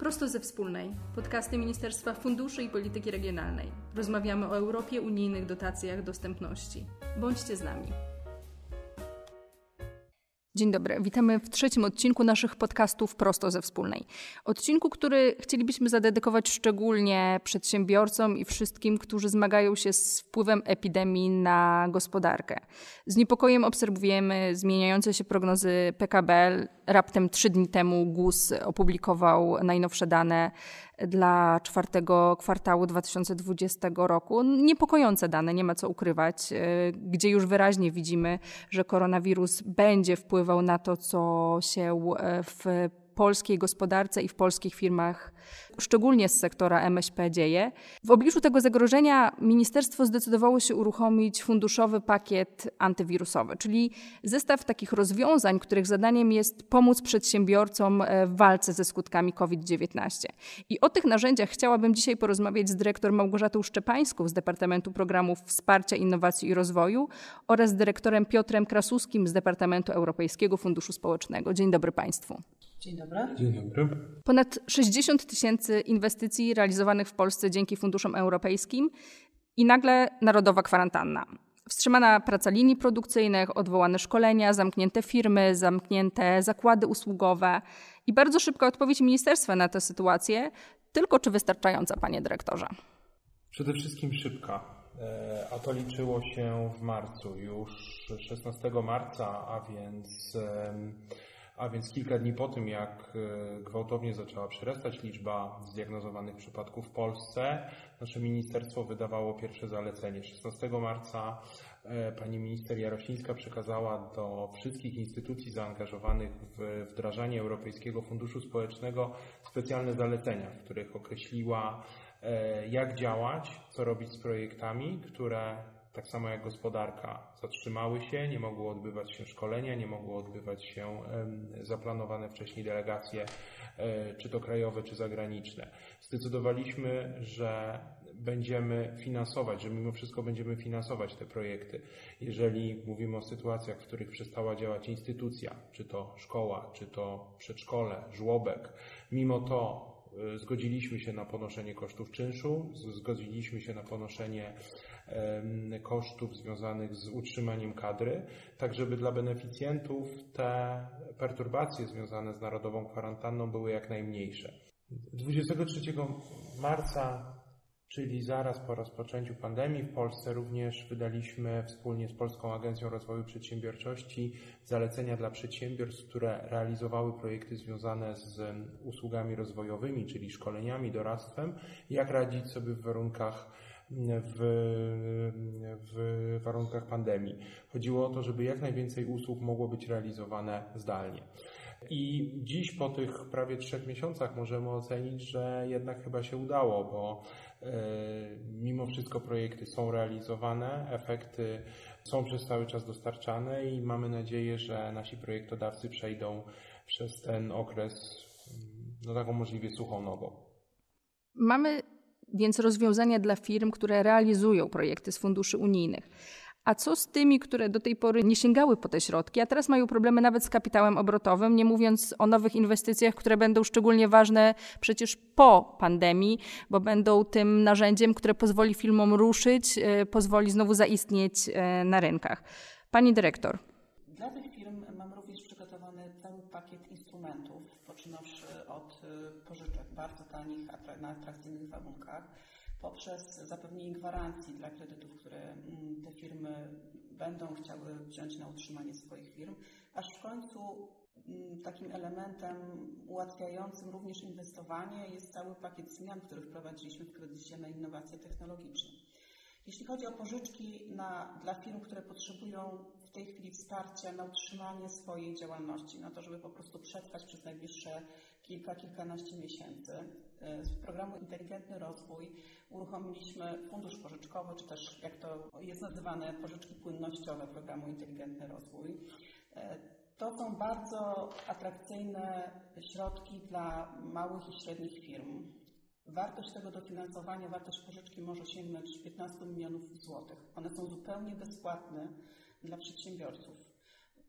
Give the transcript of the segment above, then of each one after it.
Prosto ze wspólnej, podcasty Ministerstwa Funduszy i Polityki Regionalnej. Rozmawiamy o Europie, unijnych dotacjach, dostępności. Bądźcie z nami. Dzień dobry, witamy w trzecim odcinku naszych podcastów Prosto ze Wspólnej. Odcinku, który chcielibyśmy zadedykować szczególnie przedsiębiorcom i wszystkim, którzy zmagają się z wpływem epidemii na gospodarkę. Z niepokojem obserwujemy zmieniające się prognozy PKB. Raptem trzy dni temu GUS opublikował najnowsze dane dla czwartego kwartału 2020 roku. Niepokojące dane, nie ma co ukrywać, e, gdzie już wyraźnie widzimy, że koronawirus będzie wpływał na to, co się e, w polskiej gospodarce i w polskich firmach, szczególnie z sektora MŚP, dzieje. W obliczu tego zagrożenia ministerstwo zdecydowało się uruchomić funduszowy pakiet antywirusowy, czyli zestaw takich rozwiązań, których zadaniem jest pomóc przedsiębiorcom e, w walce ze skutkami COVID-19. I o tych narzędziach chciałabym dzisiaj porozmawiać z dyrektor Małgorzatą Szczepańską z Departamentu Programów Wsparcia Innowacji i Rozwoju oraz dyrektorem Piotrem Krasuskim z Departamentu Europejskiego Funduszu Społecznego. Dzień dobry Państwu. Dzień dobry. Dzień dobry. Ponad 60 tysięcy inwestycji realizowanych w Polsce dzięki funduszom europejskim i nagle narodowa kwarantanna. Wstrzymana praca linii produkcyjnych, odwołane szkolenia, zamknięte firmy, zamknięte zakłady usługowe i bardzo szybka odpowiedź ministerstwa na tę sytuację. Tylko czy wystarczająca, panie dyrektorze? Przede wszystkim szybka. E, a to liczyło się w marcu, już 16 marca, a więc a więc kilka dni po tym, jak e, gwałtownie zaczęła przyrastać liczba zdiagnozowanych przypadków w Polsce, nasze ministerstwo wydawało pierwsze zalecenie. 16 marca e, pani minister Jarosińska przekazała do wszystkich instytucji zaangażowanych w wdrażanie Europejskiego Funduszu Społecznego specjalne zalecenia, w których określiła, e, jak działać, co robić z projektami, które tak samo jak gospodarka, zatrzymały się, nie mogło odbywać się szkolenia, nie mogło odbywać się zaplanowane wcześniej delegacje, e, czy to krajowe, czy zagraniczne. Zdecydowaliśmy, że będziemy finansować, że mimo wszystko będziemy finansować te projekty. Jeżeli mówimy o sytuacjach, w których przestała działać instytucja, czy to szkoła, czy to przedszkole, żłobek, mimo to e, zgodziliśmy się na ponoszenie kosztów czynszu, zgodziliśmy się na ponoszenie kosztów związanych z utrzymaniem kadry, tak żeby dla beneficjentów te perturbacje związane z narodową kwarantanną były jak najmniejsze. 23 marca, czyli zaraz po rozpoczęciu pandemii w Polsce, również wydaliśmy wspólnie z Polską Agencją Rozwoju Przedsiębiorczości zalecenia dla przedsiębiorstw, które realizowały projekty związane z usługami rozwojowymi, czyli szkoleniami, doradztwem, jak radzić sobie w warunkach w, w warunkach pandemii. Chodziło o to, żeby jak najwięcej usług mogło być realizowane zdalnie. I dziś po tych prawie trzech miesiącach możemy ocenić, że jednak chyba się udało, bo e, mimo wszystko projekty są realizowane, efekty są przez cały czas dostarczane i mamy nadzieję, że nasi projektodawcy przejdą przez ten okres no, taką możliwie suchą nogą. Mamy więc rozwiązania dla firm, które realizują projekty z funduszy unijnych. A co z tymi, które do tej pory nie sięgały po te środki, a teraz mają problemy nawet z kapitałem obrotowym, nie mówiąc o nowych inwestycjach, które będą szczególnie ważne przecież po pandemii, bo będą tym narzędziem, które pozwoli firmom ruszyć, e, pozwoli znowu zaistnieć e, na rynkach. Pani dyrektor. Dla tych firm mam również przygotowany cały pakiet instrumentów, poczynawszy od e, pożyczek bardzo tanich, na atrakcyjnych warunkach, poprzez zapewnienie gwarancji dla kredytów, które mm, te firmy będą chciały wziąć na utrzymanie swoich firm, aż w końcu mm, takim elementem ułatwiającym również inwestowanie jest cały pakiet zmian, który wprowadziliśmy w kredycie na innowacje technologiczne. Jeśli chodzi o pożyczki na, dla firm, które potrzebują w tej chwili wsparcia na utrzymanie swojej działalności, na to, żeby po prostu przetrwać przez najbliższe kilka, kilkanaście miesięcy. E, z programu Inteligentny Rozwój uruchomiliśmy fundusz pożyczkowy, czy też jak to jest nazywane pożyczki płynnościowe programu Inteligentny Rozwój. E, to są bardzo atrakcyjne środki dla małych i średnich firm. Wartość tego dofinansowania, wartość pożyczki może sięgnąć 15 milionów złotych. One są zupełnie bezpłatne dla przedsiębiorców.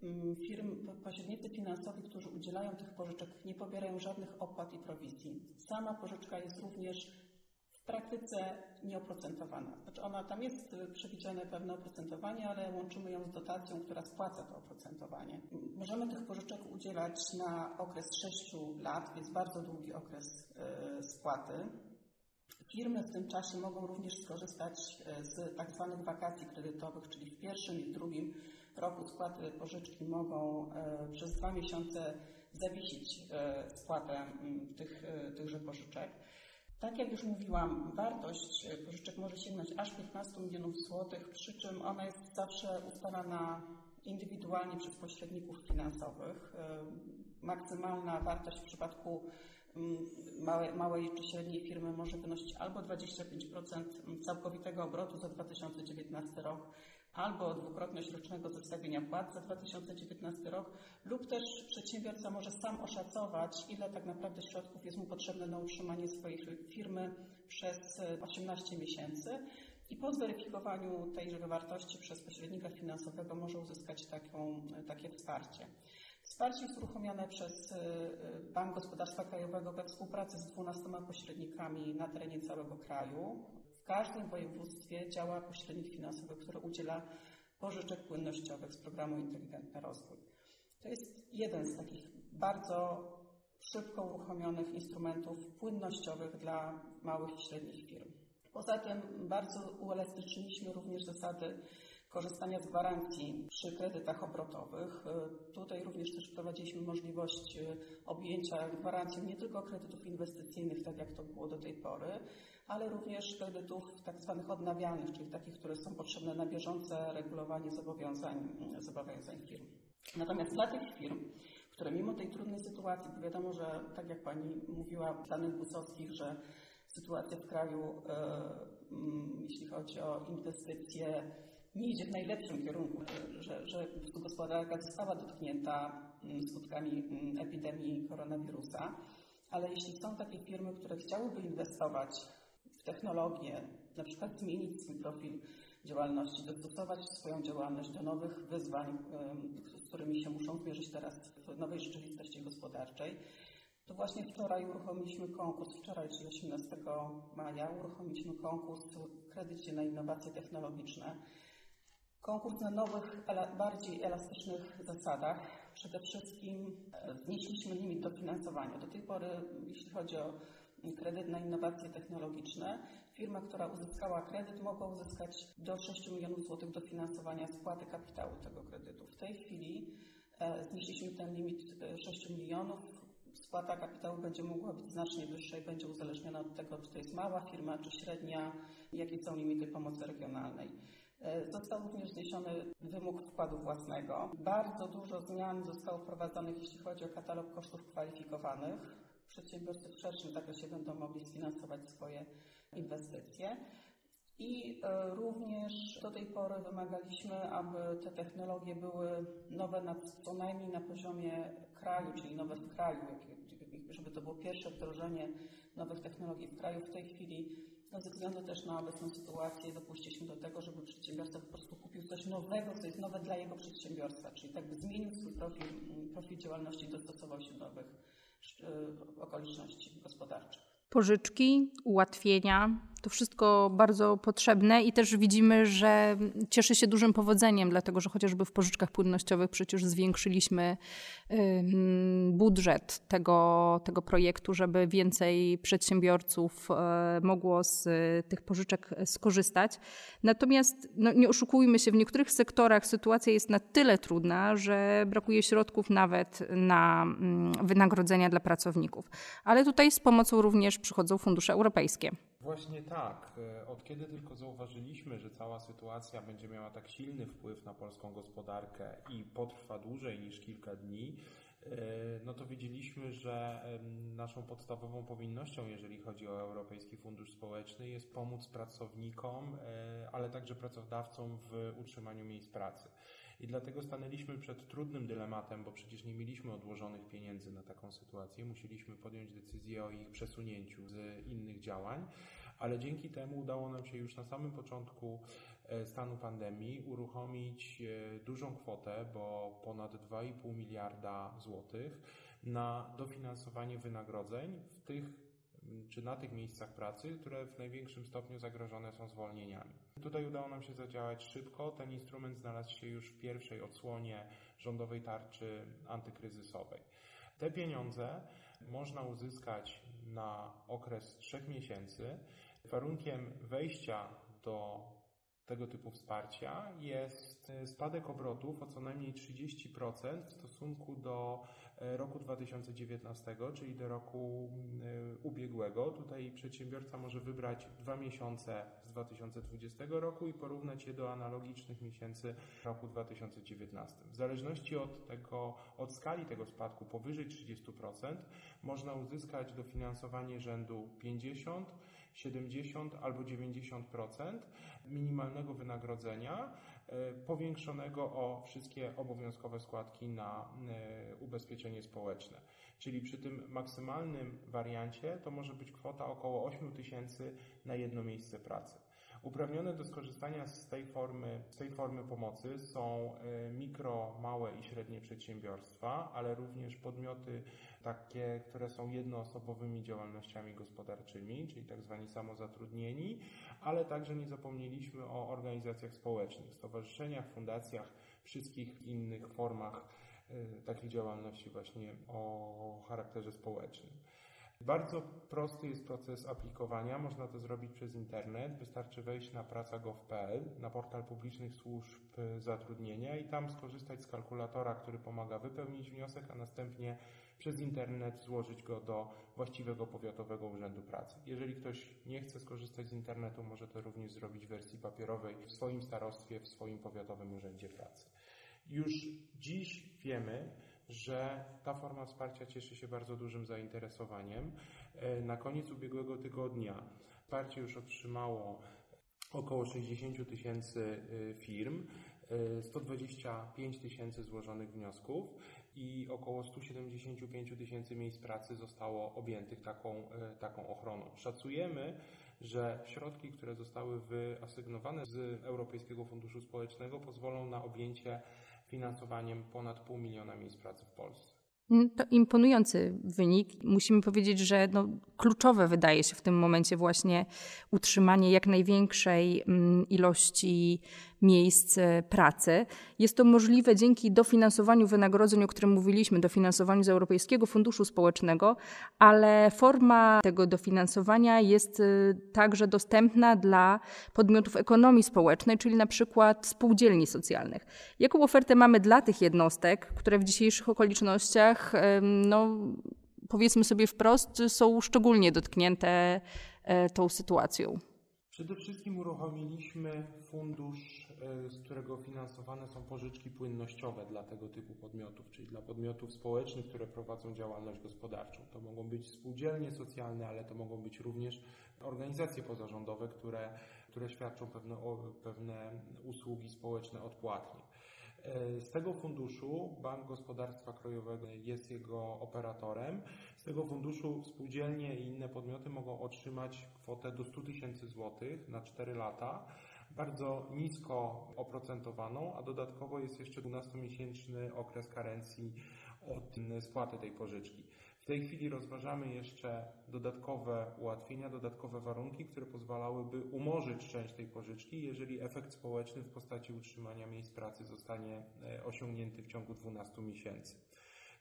mm, firm, pośrednicy finansowi, którzy udzielają tych pożyczek, nie pobierają żadnych opłat i prowizji. Sama pożyczka jest również w praktyce nieoprocentowana. Znaczy ona tam jest przewidziane pewne oprocentowanie, ale łączymy ją z dotacją, która spłaca to oprocentowanie. Możemy tych pożyczek udzielać na okres 6 lat, więc bardzo długi okres y, spłaty. Firmy w tym czasie mogą również skorzystać e, z tak zwanych wakacji kredytowych, czyli w pierwszym i drugim roku spłaty pożyczki mogą e, przez dwa miesiące zawiesić e, spłatę tych, tychże pożyczek. Tak jak już mówiłam, wartość pożyczek może sięgnąć aż 15 milionów złotych, przy czym ona jest zawsze ustalana indywidualnie przez pośredników finansowych. Maksymalna wartość w przypadku małej, małej czy średniej firmy może wynosić albo 25% całkowitego obrotu za 2019 rok, albo dwukrotność rocznego zestawienia płac za 2019 rok, lub też przedsiębiorca może sam oszacować, ile tak naprawdę środków jest mu potrzebne na utrzymanie swojej firmy przez 18 miesięcy i po zweryfikowaniu tejże wartości przez pośrednika finansowego może uzyskać taką, takie wsparcie. Wsparcie jest uruchomione przez y, y, Bank Gospodarstwa Krajowego we współpracy z 12 pośrednikami na terenie całego kraju. W każdym województwie działa pośrednik finansowy, który udziela pożyczek płynnościowych z programu Inteligentny Rozwój. To jest jeden z takich bardzo szybko uruchomionych instrumentów płynnościowych dla małych i średnich firm. Poza tym bardzo uelastyczniliśmy również zasady korzystania z gwarancji przy kredytach obrotowych. E, tutaj również też wprowadziliśmy możliwość e, objęcia gwarancją nie tylko kredytów inwestycyjnych, tak jak to było do tej pory, ale również kredytów tak zwanych odnawialnych, czyli takich, które są potrzebne na bieżące regulowanie zobowiązań, zobowiązań firm. Natomiast dla tych firm, które mimo tej trudnej sytuacji, bo wiadomo, że tak jak Pani mówiła w danych busowskich, że sytuacja w kraju, e, jeśli chodzi o inwestycje, nie idzie w najlepszym kierunku, że, że gospodarka została dotknięta mm, skutkami mm, epidemii koronawirusa, ale jeśli są takie firmy, które chciałyby inwestować w technologię, na przykład zmienić swój profil działalności, dostosować swoją działalność do nowych wyzwań, z którymi się muszą zmierzyć teraz w nowej rzeczywistości gospodarczej, to właśnie wczoraj uruchomiliśmy konkurs, wczoraj, czyli 18 maja, uruchomiliśmy konkurs w kredycie na innowacje technologiczne konkurs na nowych, bardziej elastycznych zasadach. Przede wszystkim e, znieśliśmy limit dofinansowania. Do tej pory, jeśli chodzi o kredyt na innowacje technologiczne, firma, która uzyskała kredyt, mogła uzyskać do 6 milionów złotych dofinansowania spłaty kapitału tego kredytu. W tej chwili e, znieśliśmy ten limit 6 e, milionów. Spłata kapitału będzie mogła być znacznie wyższa i będzie uzależniona od tego, czy to jest mała firma, czy średnia, jakie są limity pomocy regionalnej. E, został również zniesiony wymóg wkładu własnego. Bardzo dużo zmian zostało wprowadzonych, jeśli chodzi o katalog kosztów kwalifikowanych. Przedsiębiorcy w szerszym zakresie będą mogli sfinansować swoje inwestycje. I e, również do tej pory wymagaliśmy, aby te technologie były nowe na, co najmniej na poziomie kraju, czyli nowe w kraju, żeby to było pierwsze wdrożenie nowych technologii w kraju. W tej chwili ze względu też na obecną sytuację dopuściliśmy do tego, żeby przedsiębiorca po prostu kupił coś nowego, co jest nowe dla jego przedsiębiorstwa, czyli tak by zmienił swój profil, profil działalności dostosował się do nowych e, okoliczności gospodarczych. Pożyczki, ułatwienia, to wszystko bardzo potrzebne i też widzimy, że cieszy się dużym powodzeniem, dlatego że chociażby w pożyczkach płynnościowych przecież zwiększyliśmy budżet tego, tego projektu, żeby więcej przedsiębiorców e, mogło z tych pożyczek skorzystać. Natomiast no, nie oszukujmy się, w niektórych sektorach sytuacja jest na tyle trudna, że brakuje środków nawet na wynagrodzenia dla pracowników. Ale tutaj z pomocą również przychodzą fundusze europejskie. Właśnie tak. E, od kiedy tylko zauważyliśmy, że cała sytuacja będzie miała tak silny wpływ na polską gospodarkę i potrwa dłużej niż kilka dni, e, no to widzieliśmy, że naszą podstawową powinnością, jeżeli chodzi o Europejski Fundusz Społeczny, jest pomóc pracownikom, e, ale także pracodawcom w utrzymaniu miejsc pracy. I dlatego stanęliśmy przed trudnym dylematem, bo przecież nie mieliśmy odłożonych pieniędzy na taką sytuację. Musieliśmy podjąć decyzję o ich przesunięciu z innych działań, ale dzięki temu udało nam się już na samym początku stanu pandemii uruchomić dużą kwotę, bo ponad 2,5 miliarda złotych na dofinansowanie wynagrodzeń w tych czy na tych miejscach pracy, które w największym stopniu zagrożone są zwolnieniami. Tutaj udało nam się zadziałać szybko. Ten instrument znalazł się już w pierwszej odsłonie rządowej tarczy antykryzysowej. Te pieniądze można uzyskać na okres trzech miesięcy. Warunkiem wejścia do tego typu wsparcia jest spadek obrotów o co najmniej 30% w stosunku do roku 2019, czyli do roku e, ubiegłego. Tutaj przedsiębiorca może wybrać dwa miesiące z 2020 roku i porównać je do analogicznych miesięcy roku 2019. W zależności od tego, od skali tego spadku powyżej 30% można uzyskać dofinansowanie rzędu 50, 70 albo 90% minimalnego wynagrodzenia powiększonego o wszystkie obowiązkowe składki na e, ubezpieczenie społeczne. Czyli przy tym maksymalnym wariancie to może być kwota około 8 tysięcy na jedno miejsce pracy. Uprawnione do skorzystania z tej formy, z tej formy pomocy są e, mikro, małe i średnie przedsiębiorstwa, ale również podmioty takie, które są jednoosobowymi działalnościami gospodarczymi, czyli tak zwani samozatrudnieni, ale także nie zapomnieliśmy o organizacjach społecznych, stowarzyszeniach, fundacjach, wszystkich innych formach e, takich działalności właśnie o charakterze społecznym. Bardzo prosty jest proces aplikowania. Można to zrobić przez internet. Wystarczy wejść na praca.gov.pl, na portal publicznych służb zatrudnienia i tam skorzystać z kalkulatora, który pomaga wypełnić wniosek, a następnie przez internet złożyć go do właściwego powiatowego urzędu pracy. Jeżeli ktoś nie chce skorzystać z internetu, może to również zrobić w wersji papierowej w swoim starostwie, w swoim powiatowym urzędzie pracy. Już dziś wiemy, że ta forma wsparcia cieszy się bardzo dużym zainteresowaniem. E, na koniec ubiegłego tygodnia wsparcie już otrzymało około 60 tysięcy e, firm, 125 e, tysięcy złożonych wniosków i około 175 tysięcy miejsc pracy zostało objętych taką, taką ochroną. Szacujemy, że środki, które zostały wyasygnowane z Europejskiego Funduszu Społecznego pozwolą na objęcie finansowaniem ponad pół miliona miejsc pracy w Polsce. Mm, to imponujący wynik. Musimy powiedzieć, że no, kluczowe wydaje się w tym momencie właśnie utrzymanie jak największej mm, ilości miejsc e, pracy. Jest to możliwe dzięki dofinansowaniu wynagrodzeń, o którym mówiliśmy, dofinansowaniu z Europejskiego Funduszu Społecznego, ale forma tego dofinansowania jest e, także dostępna dla podmiotów ekonomii społecznej, czyli na przykład spółdzielni socjalnych. Jaką ofertę mamy dla tych jednostek, które w dzisiejszych okolicznościach, no, powiedzmy sobie wprost, są szczególnie dotknięte e, tą sytuacją? Przede wszystkim uruchomiliśmy fundusz, e, z którego finansowane są pożyczki płynnościowe dla tego typu podmiotów, czyli dla podmiotów społecznych, które prowadzą działalność gospodarczą. To mogą być spółdzielnie socjalne, ale to mogą być również organizacje pozarządowe, które, które świadczą pewne, pewne usługi społeczne odpłatnie. E, z tego funduszu Bank Gospodarstwa Krajowego jest jego operatorem. Z tego funduszu spółdzielnie i inne podmioty mogą otrzymać kwotę do 100 tysięcy złotych na 4 lata, bardzo nisko oprocentowaną, a dodatkowo jest jeszcze 12-miesięczny okres karencji od spłaty tej pożyczki. W tej chwili rozważamy jeszcze dodatkowe ułatwienia, dodatkowe warunki, które pozwalałyby umorzyć część tej pożyczki, jeżeli efekt społeczny w postaci utrzymania miejsc pracy zostanie e, osiągnięty w ciągu 12 miesięcy.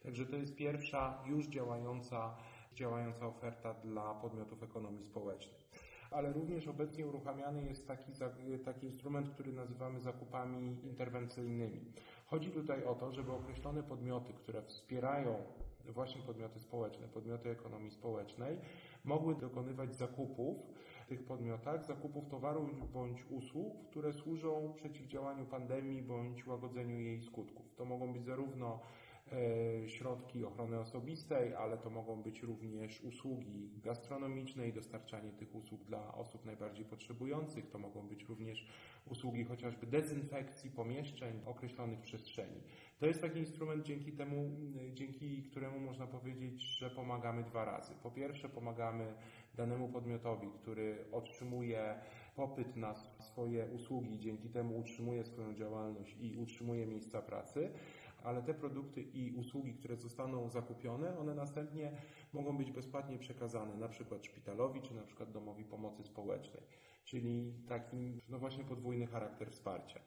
Także to jest pierwsza już działająca, działająca oferta dla podmiotów ekonomii społecznej. Ale również obecnie uruchamiany jest taki, taki instrument, który nazywamy zakupami interwencyjnymi. Chodzi tutaj o to, żeby określone podmioty, które wspierają właśnie podmioty społeczne, podmioty ekonomii społecznej, mogły dokonywać zakupów w tych podmiotach, zakupów towarów bądź usług, które służą przeciwdziałaniu pandemii bądź łagodzeniu jej skutków. To mogą być zarówno środki ochrony osobistej, ale to mogą być również usługi gastronomiczne i dostarczanie tych usług dla osób najbardziej potrzebujących. To mogą być również usługi chociażby dezynfekcji pomieszczeń, określonych przestrzeni. To jest taki instrument, dzięki temu, dzięki któremu można powiedzieć, że pomagamy dwa razy. Po pierwsze, pomagamy danemu podmiotowi, który otrzymuje popyt na swoje usługi, dzięki temu utrzymuje swoją działalność i utrzymuje miejsca pracy, ale te produkty i usługi, które zostaną zakupione, one następnie mogą być bezpłatnie przekazane na przykład szpitalowi czy na przykład domowi pomocy społecznej, czyli taki no właśnie podwójny charakter wsparcia.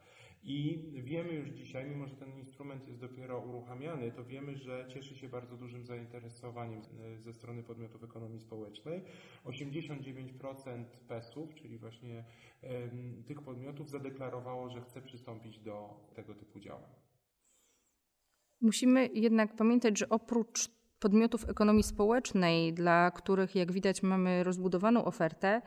I wiemy już dzisiaj, mimo że ten instrument jest dopiero uruchamiany, to wiemy, że cieszy się bardzo dużym zainteresowaniem e, ze strony podmiotów ekonomii społecznej. 89% PES-ów, czyli właśnie tych podmiotów, zadeklarowało, że chce przystąpić do tego typu działań. Musimy jednak pamiętać, że oprócz podmiotów ekonomii społecznej, dla których, jak widać, mamy rozbudowaną ofertę,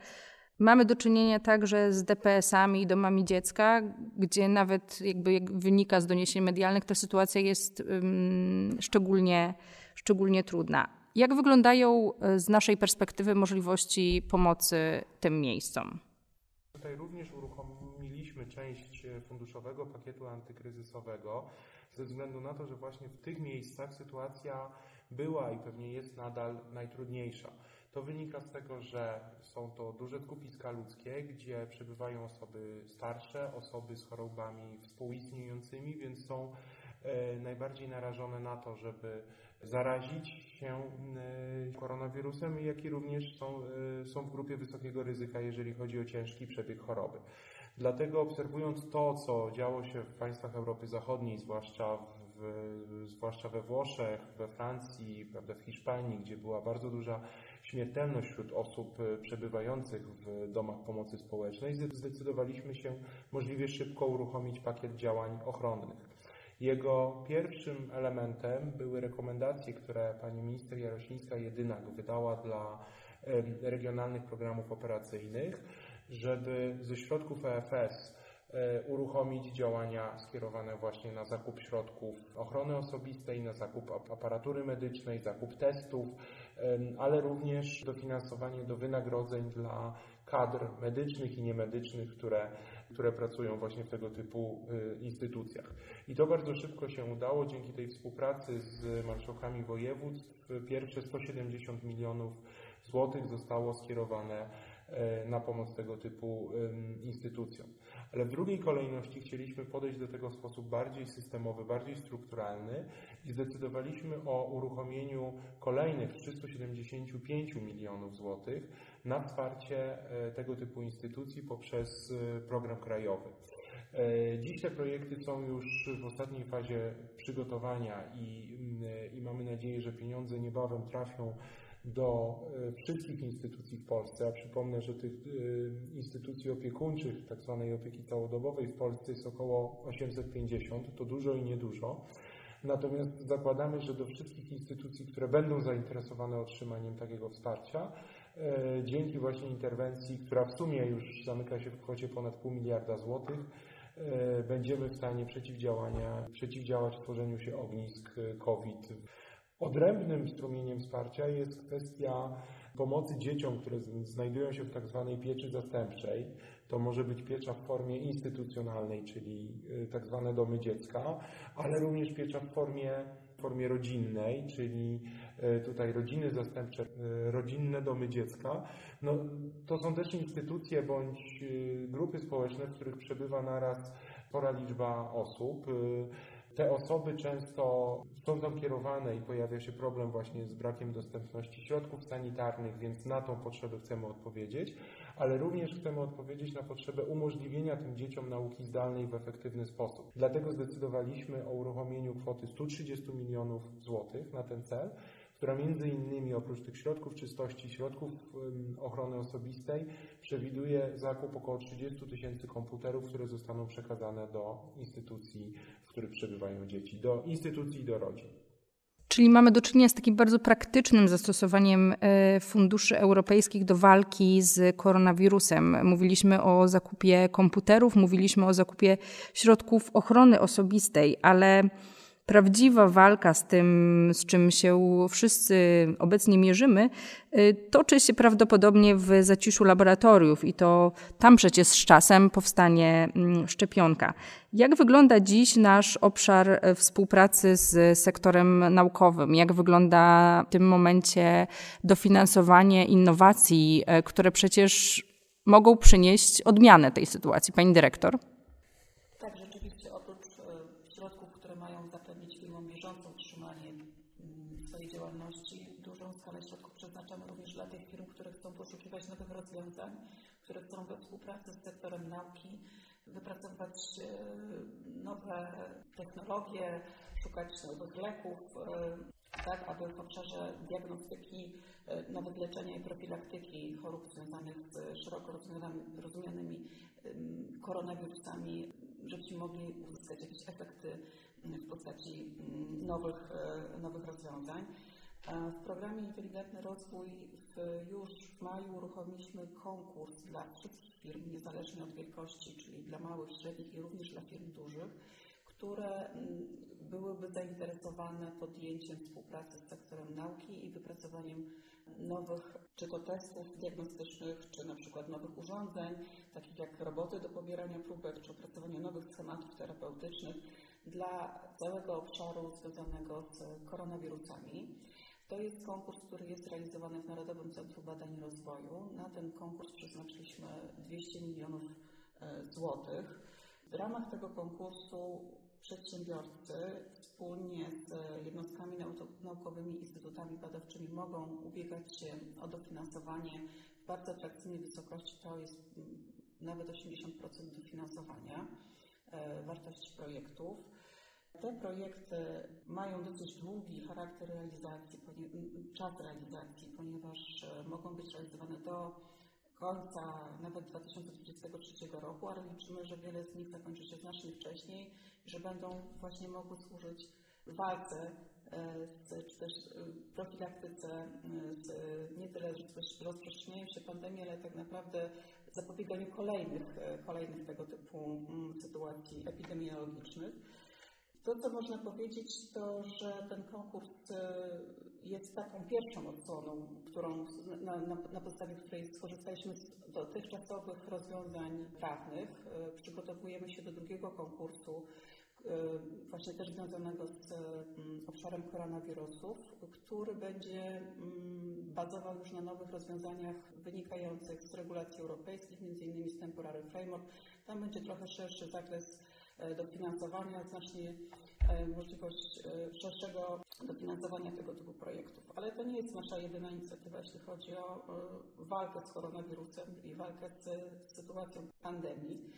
Mamy do czynienia także z DPS-ami i domami dziecka, gdzie nawet jakby jak wynika z doniesień medialnych, ta sytuacja jest um, szczególnie, szczególnie trudna. Jak wyglądają e, z naszej perspektywy możliwości pomocy tym miejscom? Tutaj również uruchomiliśmy część e, funduszowego pakietu antykryzysowego ze względu na to, że właśnie w tych miejscach sytuacja była i pewnie jest nadal najtrudniejsza. To wynika z tego, że są to duże skupiska ludzkie, gdzie przebywają osoby starsze, osoby z chorobami współistniejącymi, więc są e, najbardziej narażone na to, żeby zarazić się e, koronawirusem, jak i również są, e, są w grupie wysokiego ryzyka, jeżeli chodzi o ciężki przebieg choroby. Dlatego obserwując to, co działo się w państwach Europy Zachodniej, zwłaszcza w, zwłaszcza we Włoszech, we Francji, prawda, w Hiszpanii, gdzie była bardzo duża śmiertelność wśród osób e, przebywających w domach pomocy społecznej, zdecydowaliśmy się możliwie szybko uruchomić pakiet działań ochronnych. Jego pierwszym elementem były rekomendacje, które pani minister Jarosińska-Jedynak wydała dla regionalnych programów operacyjnych, żeby ze środków EFS E, uruchomić działania skierowane właśnie na zakup środków ochrony osobistej, na zakup aparatury medycznej, zakup testów, ale również dofinansowanie do wynagrodzeń dla kadr medycznych i niemedycznych, które, które pracują właśnie w tego typu e, instytucjach. I to bardzo szybko się udało dzięki tej współpracy z marszałkami województw. Pierwsze 170 milionów złotych zostało skierowane na pomoc tego typu instytucjom. Ale w drugiej kolejności chcieliśmy podejść do tego w sposób bardziej systemowy, bardziej strukturalny i zdecydowaliśmy o uruchomieniu kolejnych 375 milionów złotych na wsparcie e, tego typu instytucji poprzez e, program krajowy. E, dziś te projekty są już w ostatniej fazie przygotowania i, i mamy nadzieję, że pieniądze niebawem trafią do e, wszystkich instytucji w Polsce, a przypomnę, że tych e, instytucji opiekuńczych, tak zwanej opieki całodobowej w Polsce jest około 850, to dużo i niedużo. Natomiast zakładamy, że do wszystkich instytucji, które będą zainteresowane otrzymaniem takiego wsparcia, e, dzięki właśnie interwencji, która w sumie już zamyka się w kwocie ponad pół miliarda złotych, będziemy w stanie przeciwdziałania, przeciwdziałać tworzeniu się ognisk COVID Odrębnym strumieniem wsparcia jest kwestia pomocy dzieciom, które znajdują się w tak zwanej pieczy zastępczej. To może być piecza w formie instytucjonalnej, czyli y, tak zwane domy dziecka, ale również piecza w formie, w formie rodzinnej, czyli y, tutaj rodziny zastępcze, y, rodzinne domy dziecka. No, to są też instytucje bądź grupy społeczne, w których przebywa naraz spora liczba osób. Te osoby często są tam kierowane i pojawia się problem właśnie z brakiem dostępności środków sanitarnych, więc na tą potrzebę chcemy odpowiedzieć, ale również chcemy odpowiedzieć na potrzebę umożliwienia tym dzieciom nauki zdalnej w efektywny sposób. Dlatego zdecydowaliśmy o uruchomieniu kwoty 130 milionów złotych na ten cel która między innymi oprócz tych środków czystości, środków ochrony osobistej przewiduje zakup około 30 tysięcy komputerów, które zostaną przekazane do instytucji, w których przebywają dzieci, do instytucji i do rodzin. Czyli mamy do czynienia z takim bardzo praktycznym zastosowaniem e, funduszy europejskich do walki z koronawirusem. Mówiliśmy o zakupie komputerów, mówiliśmy o zakupie środków ochrony osobistej, ale prawdziwa walka z tym, z czym się wszyscy obecnie mierzymy, y, toczy się prawdopodobnie w zaciszu laboratoriów i to tam przecież z czasem powstanie mm, szczepionka. Jak wygląda dziś nasz obszar e, współpracy z sektorem naukowym? Jak wygląda w tym momencie dofinansowanie innowacji, e, które przecież mogą przynieść odmianę tej sytuacji. Pani dyrektor? Tak, rzeczywiście oprócz e, środków, które mają zapewnić firmom bieżące utrzymanie mm, swojej działalności, dużą skalę środków przeznaczamy również dla tych firm, które chcą poszukiwać nowych rozwiązań, które chcą we współpracy z sektorem nauki wypracować e, nowe technologie, szukać nowych leków, e, tak aby w obszarze diagnostyki, e, nawet leczenia i profilaktyki chorób związanych z szeroko rozumianymi koronawirusami, żebyśmy mogli uzyskać jakieś efekty w postaci nowych, nowych rozwiązań. W programie Inteligentny Rozwój w, już w maju uruchomiliśmy konkurs dla wszystkich firm, niezależnie od wielkości, czyli dla małych, średnich i również dla firm dużych, które mm, byłyby zainteresowane podjęciem współpracy z sektorem nauki i wypracowaniem nowych, czy to testów diagnostycznych, czy na przykład nowych urządzeń, takich jak roboty do pobierania próbek, czy opracowania nowych schematów terapeutycznych dla całego obszaru związanego z koronawirusami. To jest konkurs, który jest realizowany w Narodowym Centrum Badań i Rozwoju. Na ten konkurs przeznaczyliśmy 200 milionów e, złotych. W ramach tego konkursu przedsiębiorcy wspólnie z jednostkami naukowymi, instytutami badawczymi mogą ubiegać się o dofinansowanie w bardzo atrakcyjnej wysokości, to jest mm, nawet 80% dofinansowania e, wartości projektów. Te projekty mają dosyć długi charakter realizacji, czas realizacji, ponieważ e, mogą być realizowane do końca nawet 2023 roku, ale liczymy, że wiele z nich zakończy się znacznie wcześniej i że będą właśnie mogły służyć walce e, z, czy też e, profilaktyce, z, nie tyle rozprzestrzenianiu się pandemii, ale tak naprawdę zapobieganiu kolejnych, kolejnych tego typu sytuacji epidemiologicznych. To, co można powiedzieć, to, że ten konkurs e, jest taką pierwszą odsłoną, którą, na, na, na podstawie której skorzystaliśmy z dotychczasowych rozwiązań prawnych. E, przygotowujemy się do drugiego konkursu, e, właśnie też związanego z obszarem koronawirusów, który będzie bazował już na nowych rozwiązaniach wynikających z regulacji europejskich, m.in. z Temporary Framework. Tam będzie trochę szerszy zakres dofinansowania, znacznie e, możliwość e, szerszego dofinansowania tego typu projektów. Ale to nie jest nasza jedyna inicjatywa, jeśli chodzi o walkę z koronawirusem i walkę z sytuacją pandemii.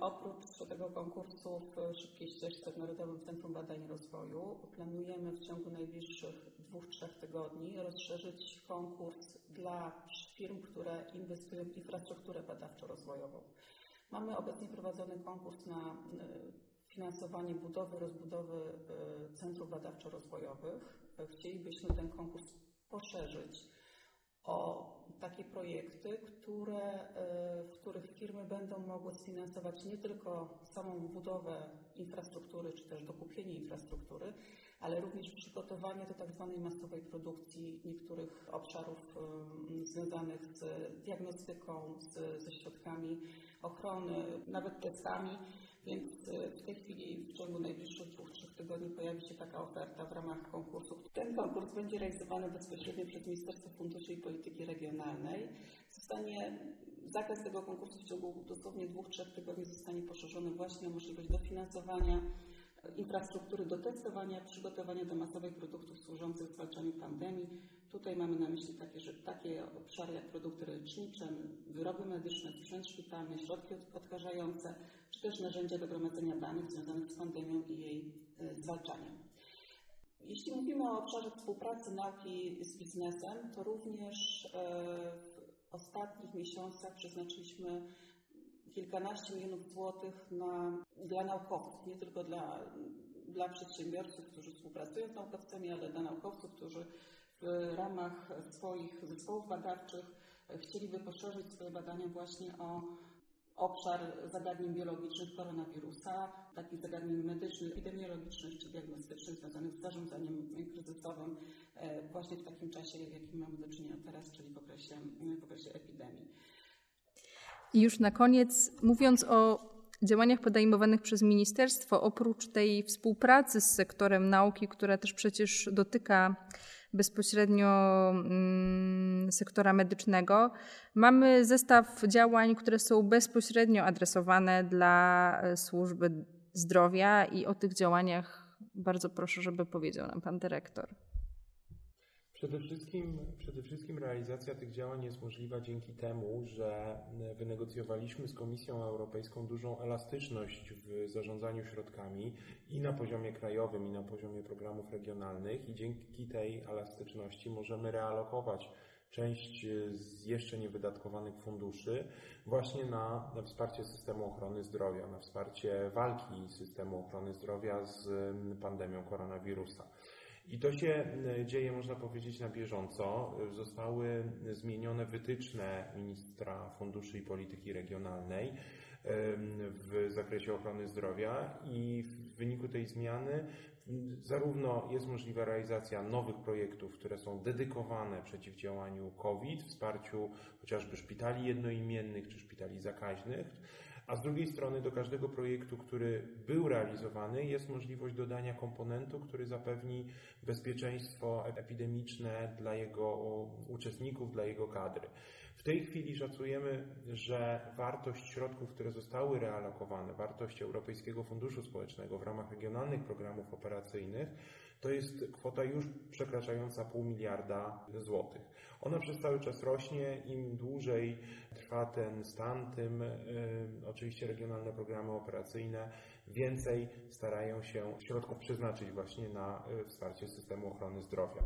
oprócz tego konkursu w szybkiej ścieżce w Narodowym Centrum Badań i Rozwoju planujemy w ciągu najbliższych dwóch, trzech tygodni rozszerzyć konkurs dla firm, które inwestują w infrastrukturę badawczo-rozwojową. Mamy obecnie prowadzony konkurs na e, finansowanie budowy, rozbudowy e, centrów badawczo-rozwojowych. Chcielibyśmy ten konkurs poszerzyć o takie projekty, które, e, w których firmy będą mogły sfinansować nie tylko samą budowę infrastruktury, czy też dokupienie infrastruktury, ale również przygotowanie do tak zwanej masowej produkcji niektórych obszarów związanych z diagnostyką, z, ze środkami ochrony, nawet testami, więc e, w tej chwili w ciągu najbliższych dwóch, trzech tygodni pojawi się taka oferta w ramach konkursu. Ten konkurs będzie realizowany bezpośrednio przez Ministerstwo Funduszy i Polityki Regionalnej. Zostanie zakres tego konkursu w ciągu dosłownie dwóch, trzech tygodni zostanie poszerzony właśnie o możliwość dofinansowania infrastruktury do testowania, przygotowania do masowej produktów służących zwalczaniu pandemii. Tutaj mamy na myśli takie, że, takie obszary jak produkty lecznicze, wyroby medyczne, sprzęt szpitalny, środki odkażające, czy też narzędzia do gromadzenia danych związanych z pandemią i jej e, zwalczaniem. Jeśli mówimy o obszarze współpracy nauki z biznesem, to również e, w ostatnich miesiącach przeznaczyliśmy kilkanaście milionów złotych na, dla naukowców, nie tylko dla, dla przedsiębiorców, którzy współpracują z naukowcami, ale dla naukowców, którzy w ramach swoich zespołów badawczych chcieliby poszerzyć swoje badania właśnie o obszar zagadnień biologicznych koronawirusa, takich zagadnień medycznych, epidemiologicznych czy diagnostycznych związanych z zarządzaniem kryzysowym e, właśnie w takim czasie, jakim mamy do czynienia teraz, czyli w okresie, w okresie epidemii. I już na koniec, mówiąc o działaniach podejmowanych przez ministerstwo, oprócz tej współpracy z sektorem nauki, która też przecież dotyka bezpośrednio mm, sektora medycznego. Mamy zestaw działań, które są bezpośrednio adresowane dla e, służby zdrowia i o tych działaniach bardzo proszę, żeby powiedział nam pan dyrektor. Przede wszystkim, przede wszystkim realizacja tych działań jest możliwa dzięki temu, że wynegocjowaliśmy z Komisją Europejską dużą elastyczność w zarządzaniu środkami i na poziomie krajowym, i na poziomie programów regionalnych i dzięki tej elastyczności możemy realokować część z jeszcze niewydatkowanych funduszy właśnie na, na, wsparcie systemu ochrony zdrowia, na wsparcie walki systemu ochrony zdrowia z pandemią koronawirusa. I to się e, dzieje, można powiedzieć, na bieżąco. Zostały zmienione wytyczne ministra funduszy i polityki regionalnej w zakresie ochrony zdrowia i w wyniku tej zmiany zarówno jest możliwa realizacja nowych projektów, które są dedykowane przeciwdziałaniu COVID, wsparciu chociażby szpitali jednoimiennych czy szpitali zakaźnych, a z drugiej strony do każdego projektu, który był realizowany, jest możliwość dodania komponentu, który zapewni bezpieczeństwo epidemiczne dla jego uczestników, dla jego kadry. W tej chwili szacujemy, że wartość środków, które zostały realokowane, wartość Europejskiego Funduszu Społecznego w ramach regionalnych programów operacyjnych, to jest kwota już przekraczająca pół miliarda złotych. Ona przez cały czas rośnie. Im dłużej trwa ten stan, tym y, oczywiście regionalne programy operacyjne więcej starają się środków przeznaczyć właśnie na y, wsparcie systemu ochrony zdrowia.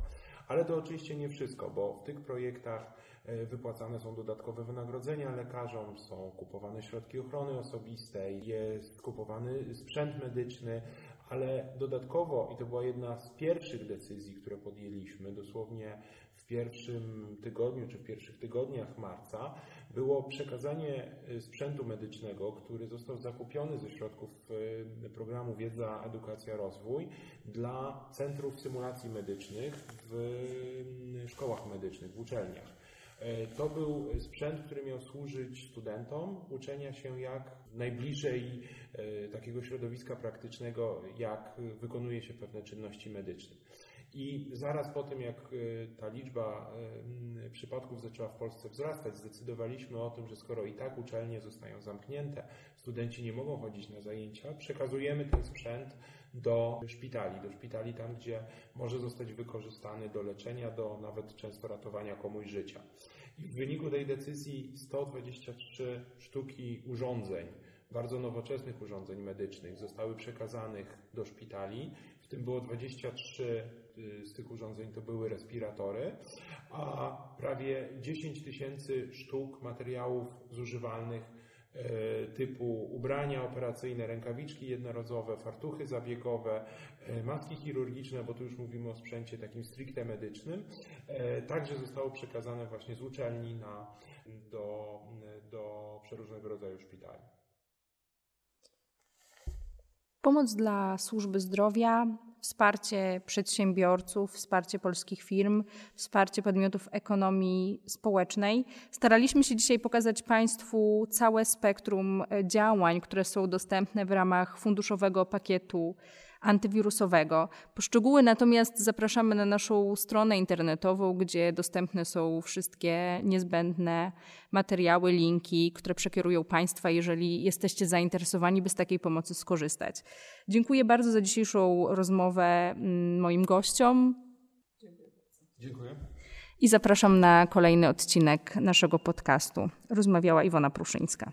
Ale to oczywiście nie wszystko, bo w tych projektach y, wypłacane są dodatkowe wynagrodzenia lekarzom, są kupowane środki ochrony osobistej, jest kupowany sprzęt medyczny, ale dodatkowo, i to była jedna z pierwszych decyzji, które podjęliśmy, dosłownie w pierwszym tygodniu czy w pierwszych tygodniach marca, było przekazanie y, sprzętu medycznego, który został zakupiony ze środków y, programu Wiedza, Edukacja, Rozwój dla centrów symulacji medycznych w y, szkołach medycznych, w uczelniach. E, to był sprzęt, który miał służyć studentom uczenia się jak najbliżej e, takiego środowiska praktycznego, jak wykonuje się pewne czynności medyczne. I zaraz po tym, jak e, ta liczba przypadków zaczęła w Polsce wzrastać, zdecydowaliśmy o tym, że skoro i tak uczelnie zostają zamknięte, studenci nie mogą chodzić na zajęcia, przekazujemy ten sprzęt do szpitali, do szpitali tam, gdzie może zostać wykorzystany do leczenia, do nawet często ratowania komuś życia. I w wyniku tej decyzji 123 sztuki urządzeń, bardzo nowoczesnych urządzeń medycznych zostały przekazanych do szpitali. W tym było 23 y, z tych urządzeń to były respiratory, a prawie 10 tysięcy sztuk materiałów zużywalnych typu ubrania operacyjne, rękawiczki jednorazowe, fartuchy zabiegowe, e, maski chirurgiczne, bo tu już mówimy o sprzęcie takim stricte medycznym, e, także zostało przekazane właśnie z uczelni na, do, do przeróżnego rodzaju szpitali. Pomoc dla służby zdrowia wsparcie przedsiębiorców, wsparcie polskich firm, wsparcie podmiotów ekonomii społecznej. Staraliśmy się dzisiaj pokazać Państwu całe spektrum działań, które są dostępne w ramach funduszowego pakietu antywirusowego. Poszczegóły natomiast zapraszamy na naszą stronę internetową, gdzie dostępne są wszystkie niezbędne materiały, linki, które przekierują Państwa, jeżeli jesteście zainteresowani, by z takiej pomocy skorzystać. Dziękuję bardzo za dzisiejszą rozmowę mm, moim gościom. Dziękuję. I zapraszam na kolejny odcinek naszego podcastu. Rozmawiała Iwona Pruszyńska.